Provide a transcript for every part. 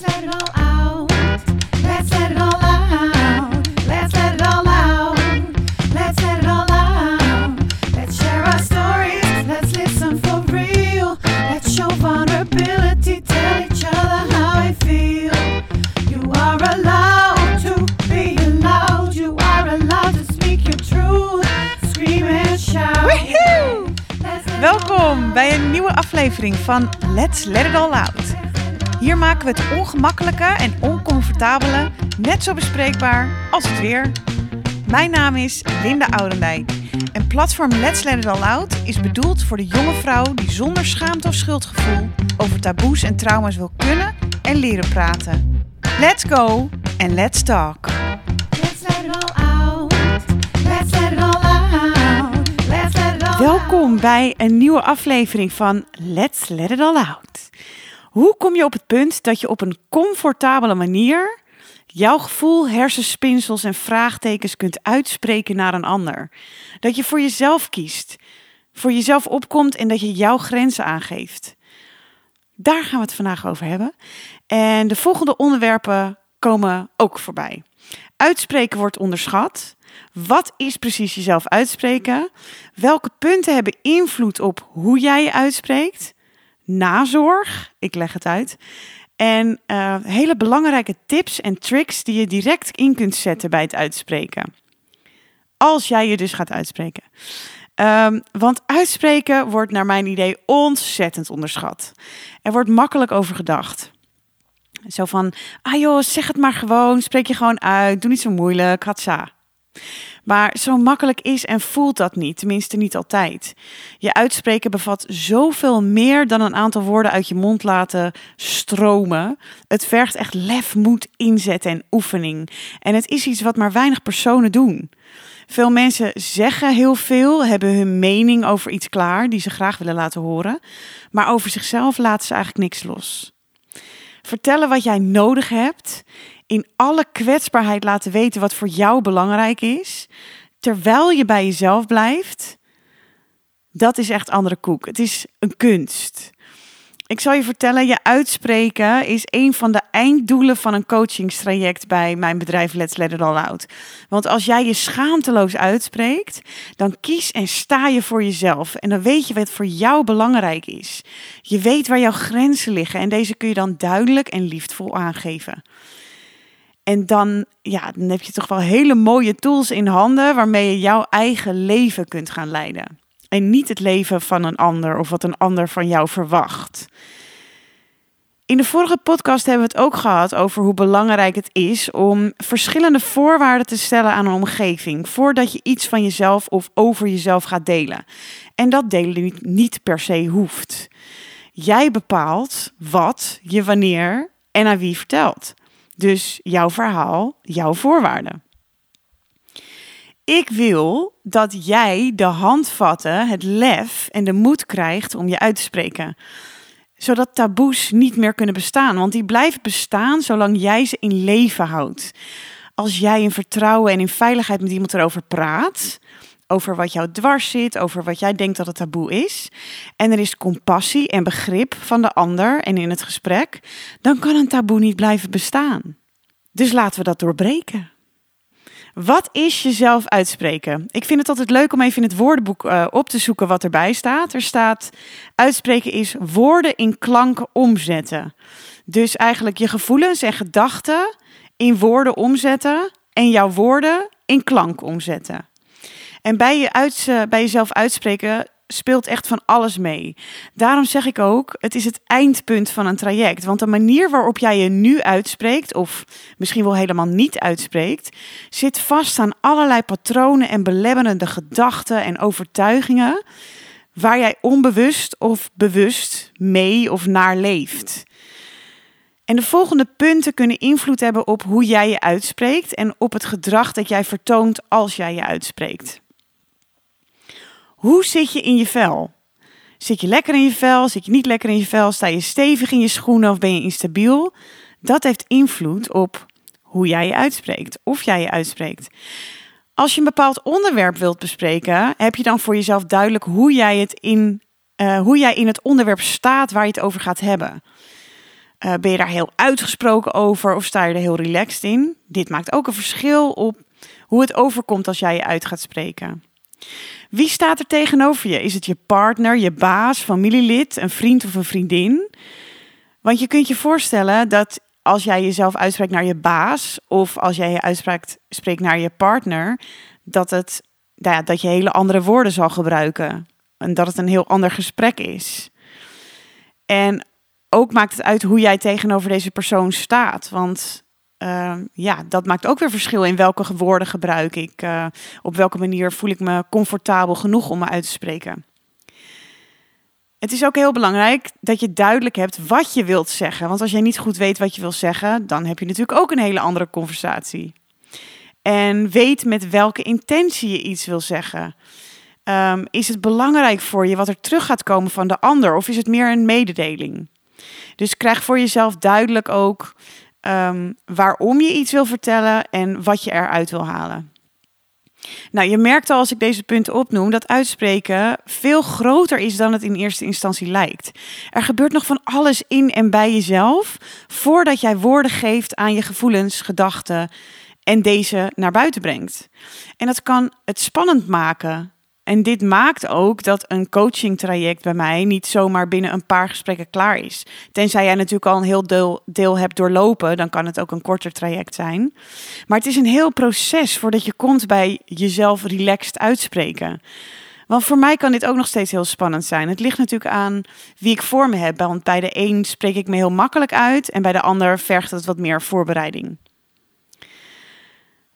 Welkom out. bij een nieuwe aflevering van Let's Let It All Out. Hier maken we het ongemakkelijke en oncomfortabele net zo bespreekbaar als het weer. Mijn naam is Linda Oudendijk en platform Let's Let It All Out is bedoeld voor de jonge vrouw die zonder schaamte of schuldgevoel over taboes en trauma's wil kunnen en leren praten. Let's go en let's talk. Let's let it all out. Let's let it all out. Let's let it all Welkom bij een nieuwe aflevering van Let's Let It All Out. Hoe kom je op het punt dat je op een comfortabele manier jouw gevoel, hersenspinsels en vraagtekens kunt uitspreken naar een ander? Dat je voor jezelf kiest, voor jezelf opkomt en dat je jouw grenzen aangeeft. Daar gaan we het vandaag over hebben. En de volgende onderwerpen komen ook voorbij. Uitspreken wordt onderschat. Wat is precies jezelf uitspreken? Welke punten hebben invloed op hoe jij je uitspreekt? Nazorg, ik leg het uit. En eh, hele belangrijke tips en tricks die je direct in kunt zetten bij het uitspreken. Als jij je dus gaat uitspreken. Ehm, want uitspreken wordt naar mijn idee ontzettend onderschat. Er wordt makkelijk over gedacht. Zo van, ah joh, zeg het maar gewoon, spreek je gewoon uit, doe niet zo moeilijk, hatsa. Maar zo makkelijk is en voelt dat niet, tenminste niet altijd. Je uitspreken bevat zoveel meer dan een aantal woorden uit je mond laten stromen. Het vergt echt lef, moed, inzet en oefening. En het is iets wat maar weinig personen doen. Veel mensen zeggen heel veel, hebben hun mening over iets klaar die ze graag willen laten horen, maar over zichzelf laten ze eigenlijk niks los. Vertellen wat jij nodig hebt, in alle kwetsbaarheid laten weten wat voor jou belangrijk is, terwijl je bij jezelf blijft, dat is echt andere koek. Het is een kunst. Ik zal je vertellen, je uitspreken is een van de einddoelen van een coachingstraject bij mijn bedrijf Let's Let It All Out. Want als jij je schaamteloos uitspreekt, dan kies en sta je voor jezelf. En dan weet je wat voor jou belangrijk is. Je weet waar jouw grenzen liggen en deze kun je dan duidelijk en liefdevol aangeven. En dan, ja, dan heb je toch wel hele mooie tools in handen waarmee je jouw eigen leven kunt gaan leiden. En niet het leven van een ander of wat een ander van jou verwacht. In de vorige podcast hebben we het ook gehad over hoe belangrijk het is om verschillende voorwaarden te stellen aan een omgeving voordat je iets van jezelf of over jezelf gaat delen. En dat delen niet, per se hoeft. Jij bepaalt wat je wanneer en aan wie vertelt. Dus jouw verhaal, jouw voorwaarden. Ik wil dat jij de handvatten, het lef en de moed krijgt om je uit te spreken. Zodat taboes niet meer kunnen bestaan. Want die blijven bestaan zolang jij ze in leven houdt. Als jij in vertrouwen en in veiligheid met iemand erover praat. Over wat jou dwars zit, over wat jij denkt dat het taboe is. En er is compassie en begrip van de ander en in het gesprek. Dan kan een taboe niet blijven bestaan. Dus laten we dat doorbreken. Wat is jezelf uitspreken? Ik vind het altijd leuk om even in het woordenboek eh, op te zoeken wat erbij staat. Er staat: uitspreken is woorden in klanken omzetten. Dus eigenlijk je gevoelens en gedachten in woorden omzetten en jouw woorden in klank omzetten. En bij, je uits- eh, bij jezelf uitspreken speelt echt van alles mee. Daarom zeg ik ook, het is het eindpunt van een traject. Want de manier waarop jij je nu uitspreekt, of misschien wel helemaal niet uitspreekt, zit vast aan allerlei patronen en belemmerende gedachten en overtuigingen, waar jij onbewust of bewust mee of naar leeft. En de volgende punten kunnen invloed hebben op hoe jij je uitspreekt en op het gedrag dat jij vertoont als jij je uitspreekt. Hoe zit je in je vel? Zit je lekker in je vel? Zit je niet lekker in je vel? Sta je stevig in je schoenen of ben je instabiel? Dat heeft invloed op hoe jij je uitspreekt, of jij je uitspreekt. Als je een bepaald onderwerp wilt bespreken, heb je dan voor jezelf duidelijk hoe jij, het in, eh, hoe jij in het onderwerp staat waar je het over gaat hebben. Uh, ben je daar heel uitgesproken over of sta je er heel relaxed in? Dit maakt ook een verschil op hoe het overkomt als jij je uit gaat spreken. Wie staat er tegenover je? Is het je partner, je baas, familielid, een vriend of een vriendin? Want je kunt je voorstellen dat als jij jezelf uitspreekt naar je baas of als jij je uitspreekt spreekt naar je partner, dat, het, nou ja, dat je hele andere woorden zal gebruiken en dat het een heel ander gesprek is. En ook maakt het uit hoe jij tegenover deze persoon staat. Want uh, ja, dat maakt ook weer verschil in welke woorden gebruik ik. Uh, op welke manier voel ik me comfortabel genoeg om me uit te spreken. Het is ook heel belangrijk dat je duidelijk hebt wat je wilt zeggen. Want als jij niet goed weet wat je wilt zeggen, dan heb je natuurlijk ook een hele andere conversatie. En weet met welke intentie je iets wil zeggen. Um, is het belangrijk voor je wat er terug gaat komen van de ander? Of is het meer een mededeling? Dus krijg voor jezelf duidelijk ook um, waarom je iets wil vertellen en wat je eruit wil halen. Nou, je merkt al als ik deze punten opnoem dat uitspreken veel groter is dan het in eerste instantie lijkt. Er gebeurt nog van alles in en bij jezelf voordat jij woorden geeft aan je gevoelens, gedachten en deze naar buiten brengt. En dat kan het spannend maken en dit maakt ook dat een coaching traject bij mij niet zomaar binnen een paar gesprekken klaar is. Tenzij jij natuurlijk al een heel deel, deel hebt doorlopen, dan kan het ook een korter traject zijn. Maar het is een heel proces voordat je komt bij jezelf relaxed uitspreken. Want voor mij kan dit ook nog steeds heel spannend zijn. Het ligt natuurlijk aan wie ik voor me heb. Want bij de een spreek ik me heel makkelijk uit en bij de ander vergt het wat meer voorbereiding.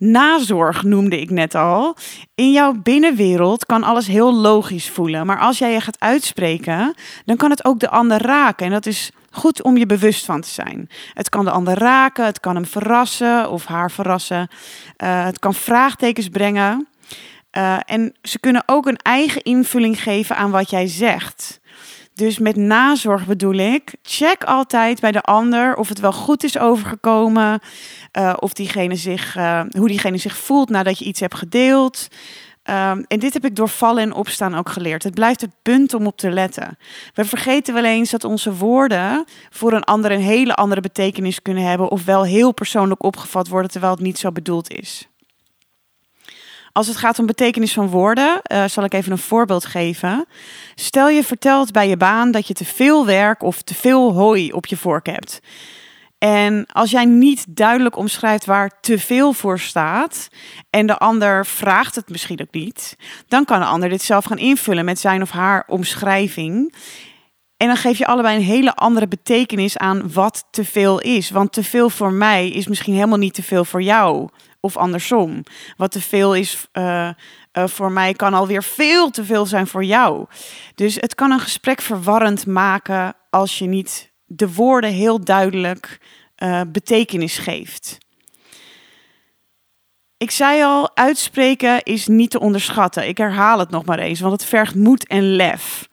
Nazorg noemde ik net al. In jouw binnenwereld kan alles heel logisch voelen. Maar als jij je gaat uitspreken, dan kan het ook de ander raken. En dat is goed om je bewust van te zijn. Het kan de ander raken, het kan hem verrassen of haar verrassen. Uh, het kan vraagtekens brengen. Uh, en ze kunnen ook een eigen invulling geven aan wat jij zegt. Dus met nazorg bedoel ik, check altijd bij de ander of het wel goed is overgekomen. Uh, of diegene zich, uh, hoe diegene zich voelt nadat je iets hebt gedeeld. Um, en dit heb ik door vallen en opstaan ook geleerd. Het blijft het punt om op te letten. We vergeten wel eens dat onze woorden voor een ander een hele andere betekenis kunnen hebben. Of wel heel persoonlijk opgevat worden terwijl het niet zo bedoeld is. Als het gaat om betekenis van woorden, uh, zal ik even een voorbeeld geven. Stel je vertelt bij je baan dat je te veel werk of te veel hooi op je vork hebt. En als jij niet duidelijk omschrijft waar te veel voor staat en de ander vraagt het misschien ook niet, dan kan de ander dit zelf gaan invullen met zijn of haar omschrijving. En dan geef je allebei een hele andere betekenis aan wat te veel is. Want te veel voor mij is misschien helemaal niet te veel voor jou. Of andersom. Wat te veel is uh, uh, voor mij kan alweer veel te veel zijn voor jou. Dus het kan een gesprek verwarrend maken als je niet de woorden heel duidelijk uh, betekenis geeft. Ik zei al, uitspreken is niet te onderschatten. Ik herhaal het nog maar eens, want het vergt moed en lef.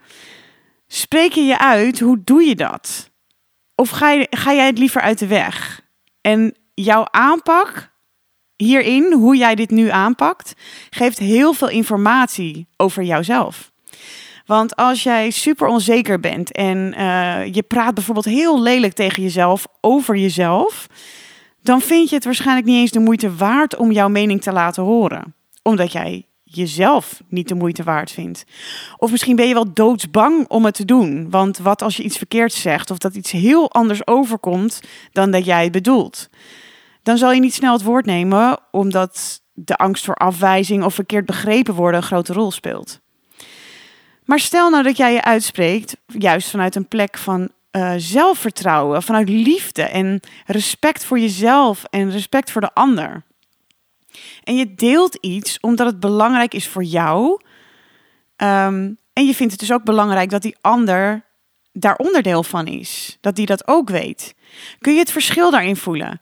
Spreek je je uit, hoe doe je dat? Of ga, je, ga jij het liever uit de weg? En jouw aanpak hierin, hoe jij dit nu aanpakt, geeft heel veel informatie over jouzelf. Want als jij super onzeker bent en uh, je praat bijvoorbeeld heel lelijk tegen jezelf over jezelf, dan vind je het waarschijnlijk niet eens de moeite waard om jouw mening te laten horen. Omdat jij jezelf niet de moeite waard vindt. Of misschien ben je wel doodsbang om het te doen. Want wat als je iets verkeerd zegt of dat iets heel anders overkomt dan dat jij het bedoelt? Dan zal je niet snel het woord nemen omdat de angst voor afwijzing of verkeerd begrepen worden een grote rol speelt. Maar stel nou dat jij je uitspreekt, juist vanuit een plek van uh, zelfvertrouwen, vanuit liefde en respect voor jezelf en respect voor de ander. En je deelt iets omdat het belangrijk is voor jou. Um, en je vindt het dus ook belangrijk dat die ander daar onderdeel van is. Dat die dat ook weet. Kun je het verschil daarin voelen?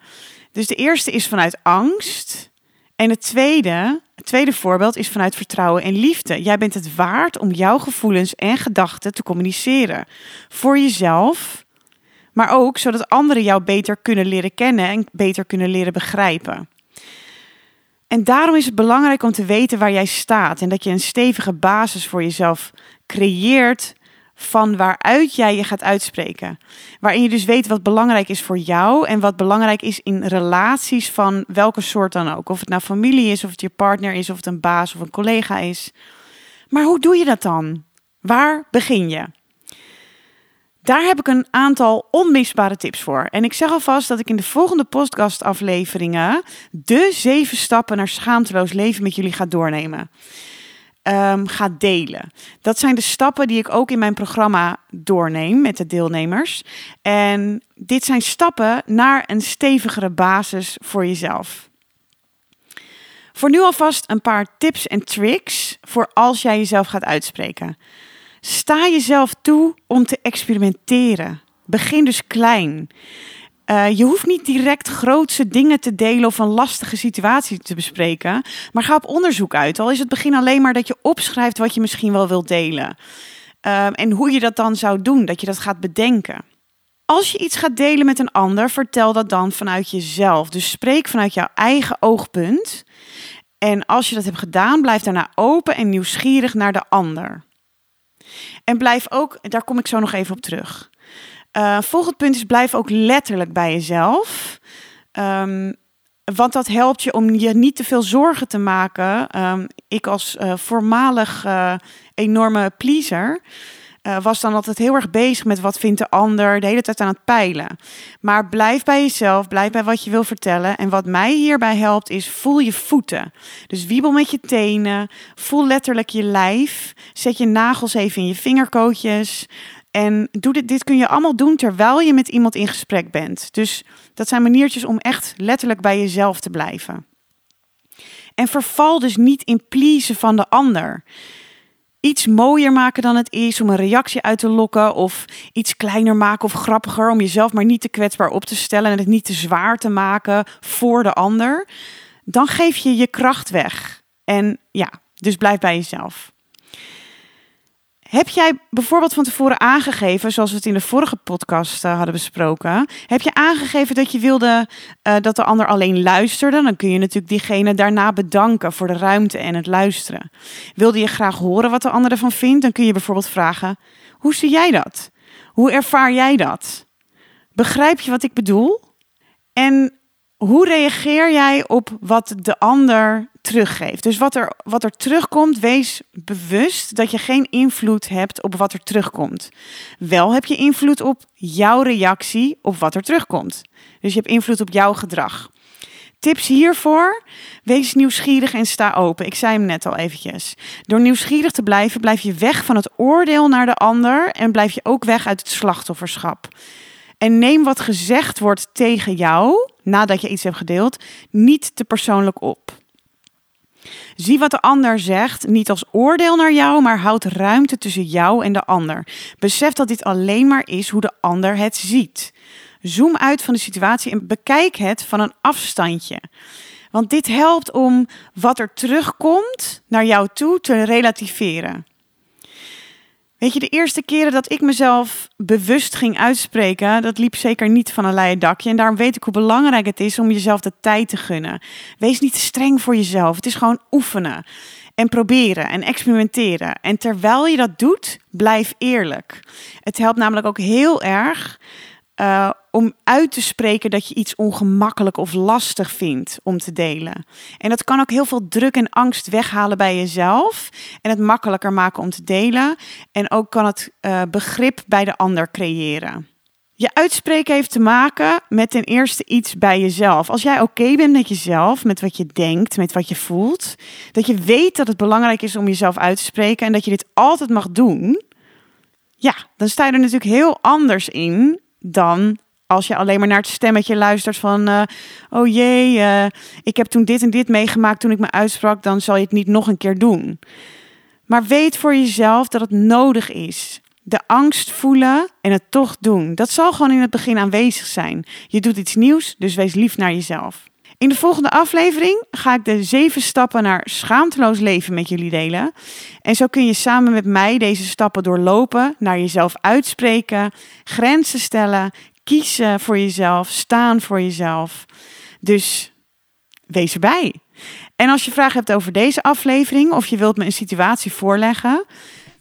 Dus de eerste is vanuit angst. En het tweede, het tweede voorbeeld is vanuit vertrouwen en liefde. Jij bent het waard om jouw gevoelens en gedachten te communiceren. Voor jezelf, maar ook zodat anderen jou beter kunnen leren kennen en beter kunnen leren begrijpen. En daarom is het belangrijk om te weten waar jij staat en dat je een stevige basis voor jezelf creëert van waaruit jij je gaat uitspreken. Waarin je dus weet wat belangrijk is voor jou en wat belangrijk is in relaties van welke soort dan ook. Of het nou familie is, of het je partner is, of het een baas of een collega is. Maar hoe doe je dat dan? Waar begin je? Daar heb ik een aantal onmisbare tips voor. En ik zeg alvast dat ik in de volgende podcastafleveringen de zeven stappen naar schaamteloos leven met jullie ga doornemen. Um, ga delen. Dat zijn de stappen die ik ook in mijn programma doorneem met de deelnemers. En dit zijn stappen naar een stevigere basis voor jezelf. Voor nu alvast een paar tips en tricks voor als jij jezelf gaat uitspreken. Sta jezelf toe om te experimenteren. Begin dus klein. Uh, je hoeft niet direct grootse dingen te delen of een lastige situatie te bespreken, maar ga op onderzoek uit. Al is het begin alleen maar dat je opschrijft wat je misschien wel wilt delen. Uh, en hoe je dat dan zou doen, dat je dat gaat bedenken. Als je iets gaat delen met een ander, vertel dat dan vanuit jezelf. Dus spreek vanuit jouw eigen oogpunt. En als je dat hebt gedaan, blijf daarna open en nieuwsgierig naar de ander. En blijf ook, daar kom ik zo nog even op terug. Uh, volgend punt is blijf ook letterlijk bij jezelf. Um, want dat helpt je om je niet te veel zorgen te maken. Um, ik als uh, voormalig uh, enorme pleaser was dan altijd heel erg bezig met wat vindt de ander, de hele tijd aan het peilen. Maar blijf bij jezelf, blijf bij wat je wil vertellen. En wat mij hierbij helpt is voel je voeten. Dus wiebel met je tenen, voel letterlijk je lijf, zet je nagels even in je vingerkootjes. En doe dit, dit kun je allemaal doen terwijl je met iemand in gesprek bent. Dus dat zijn maniertjes om echt letterlijk bij jezelf te blijven. En verval dus niet in pleasen van de ander iets mooier maken dan het is om een reactie uit te lokken of iets kleiner maken of grappiger om jezelf maar niet te kwetsbaar op te stellen en het niet te zwaar te maken voor de ander, dan geef je je kracht weg. En ja, dus blijf bij jezelf. Heb jij bijvoorbeeld van tevoren aangegeven, zoals we het in de vorige podcast uh, hadden besproken, heb je aangegeven dat je wilde uh, dat de ander alleen luisterde? Dan kun je natuurlijk diegene daarna bedanken voor de ruimte en het luisteren. Wilde je graag horen wat de ander ervan vindt? Dan kun je bijvoorbeeld vragen: hoe zie jij dat? Hoe ervaar jij dat? Begrijp je wat ik bedoel? En hoe reageer jij op wat de ander teruggeeft. Dus wat er, wat er terugkomt, wees bewust dat je geen invloed hebt op wat er terugkomt. Wel heb je invloed op jouw reactie op wat er terugkomt. Dus je hebt invloed op jouw gedrag. Tips hiervoor: wees nieuwsgierig en sta open. Ik zei hem net al eventjes. Door nieuwsgierig te blijven, blijf je weg van het oordeel naar de ander en blijf je ook weg uit het slachtofferschap. En neem wat gezegd wordt tegen jou, nadat je iets hebt gedeeld, niet te persoonlijk op. Zie wat de ander zegt, niet als oordeel naar jou, maar houd ruimte tussen jou en de ander. Besef dat dit alleen maar is hoe de ander het ziet. Zoom uit van de situatie en bekijk het van een afstandje. Want dit helpt om wat er terugkomt naar jou toe te relativeren. Weet je, de eerste keren dat ik mezelf bewust ging uitspreken, dat liep zeker niet van een leien dakje. En daarom weet ik hoe belangrijk het is om jezelf de tijd te gunnen. Wees niet te streng voor jezelf. Het is gewoon oefenen en proberen en experimenteren. En terwijl je dat doet, blijf eerlijk. Het helpt namelijk ook heel erg uh, om uit te spreken dat je iets ongemakkelijk of lastig vindt om te delen. En dat kan ook heel veel druk en angst weghalen bij jezelf en het makkelijker maken om te delen. En ook kan het uh, begrip bij de ander creëren. Je uitspreken heeft te maken met ten eerste iets bij jezelf. Als jij oké bent met jezelf, met wat je denkt, met wat je voelt, dat je weet dat het belangrijk is om jezelf uit te spreken en dat je dit altijd mag doen, ja, dan sta je er natuurlijk heel anders in dan als je alleen maar naar het stemmetje luistert van, uh, oh jee, uh, ik heb toen dit en dit meegemaakt toen ik me uitsprak, dan zal je het niet nog een keer doen. Maar weet voor jezelf dat het nodig is. De angst voelen en het toch doen. Dat zal gewoon in het begin aanwezig zijn. Je doet iets nieuws, dus wees lief naar jezelf. In de volgende aflevering ga ik de zeven stappen naar schaamteloos leven met jullie delen. En zo kun je samen met mij deze stappen doorlopen, naar jezelf uitspreken, grenzen stellen, kiezen voor jezelf, staan voor jezelf. Dus wees erbij. En als je vragen hebt over deze aflevering of je wilt me een situatie voorleggen,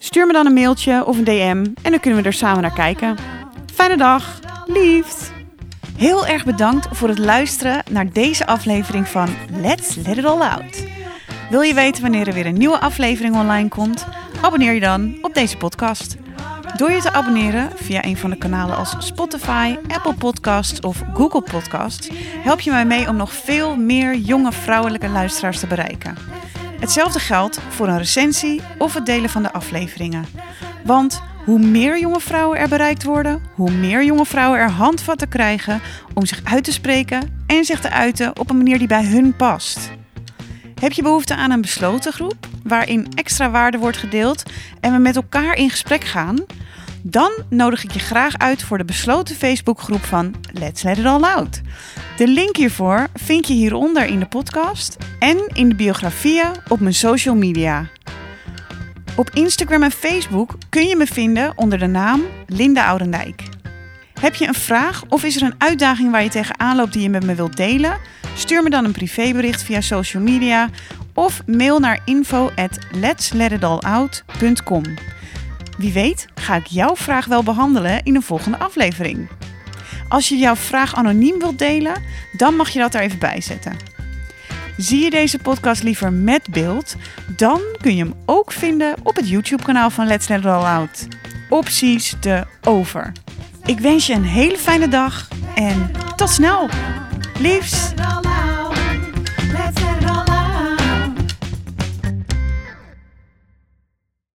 Stuur me dan een mailtje of een DM en dan kunnen we er samen naar kijken. Fijne dag, liefst! Heel erg bedankt voor het luisteren naar deze aflevering van Let's Let It All Out. Wil je weten wanneer er weer een nieuwe aflevering online komt? Abonneer je dan op deze podcast. Door je te abonneren via een van de kanalen als Spotify, Apple Podcasts of Google Podcasts, help je mij mee om nog veel meer jonge vrouwelijke luisteraars te bereiken. Hetzelfde geldt voor een recensie of het delen van de afleveringen. Want hoe meer jonge vrouwen er bereikt worden, hoe meer jonge vrouwen er handvatten krijgen om zich uit te spreken en zich te uiten op een manier die bij hun past. Heb je behoefte aan een besloten groep waarin extra waarde wordt gedeeld en we met elkaar in gesprek gaan? Dan nodig ik je graag uit voor de besloten Facebookgroep van Let's Let It All Out. De link hiervoor vind je hieronder in de podcast en in de biografieën op mijn social media. Op Instagram en Facebook kun je me vinden onder de naam Linda Oudendijk. Heb je een vraag of is er een uitdaging waar je tegenaan loopt die je met me wilt delen? Stuur me dan een privébericht via social media of mail naar info at. Wie weet ga ik jouw vraag wel behandelen in een volgende aflevering. Als je jouw vraag anoniem wilt delen, dan mag je dat er even bij zetten. Zie je deze podcast liever met beeld, dan kun je hem ook vinden op het YouTube-kanaal van Let's Let It All Out. Opties de over. Ik wens je een hele fijne dag en tot snel. Liefs!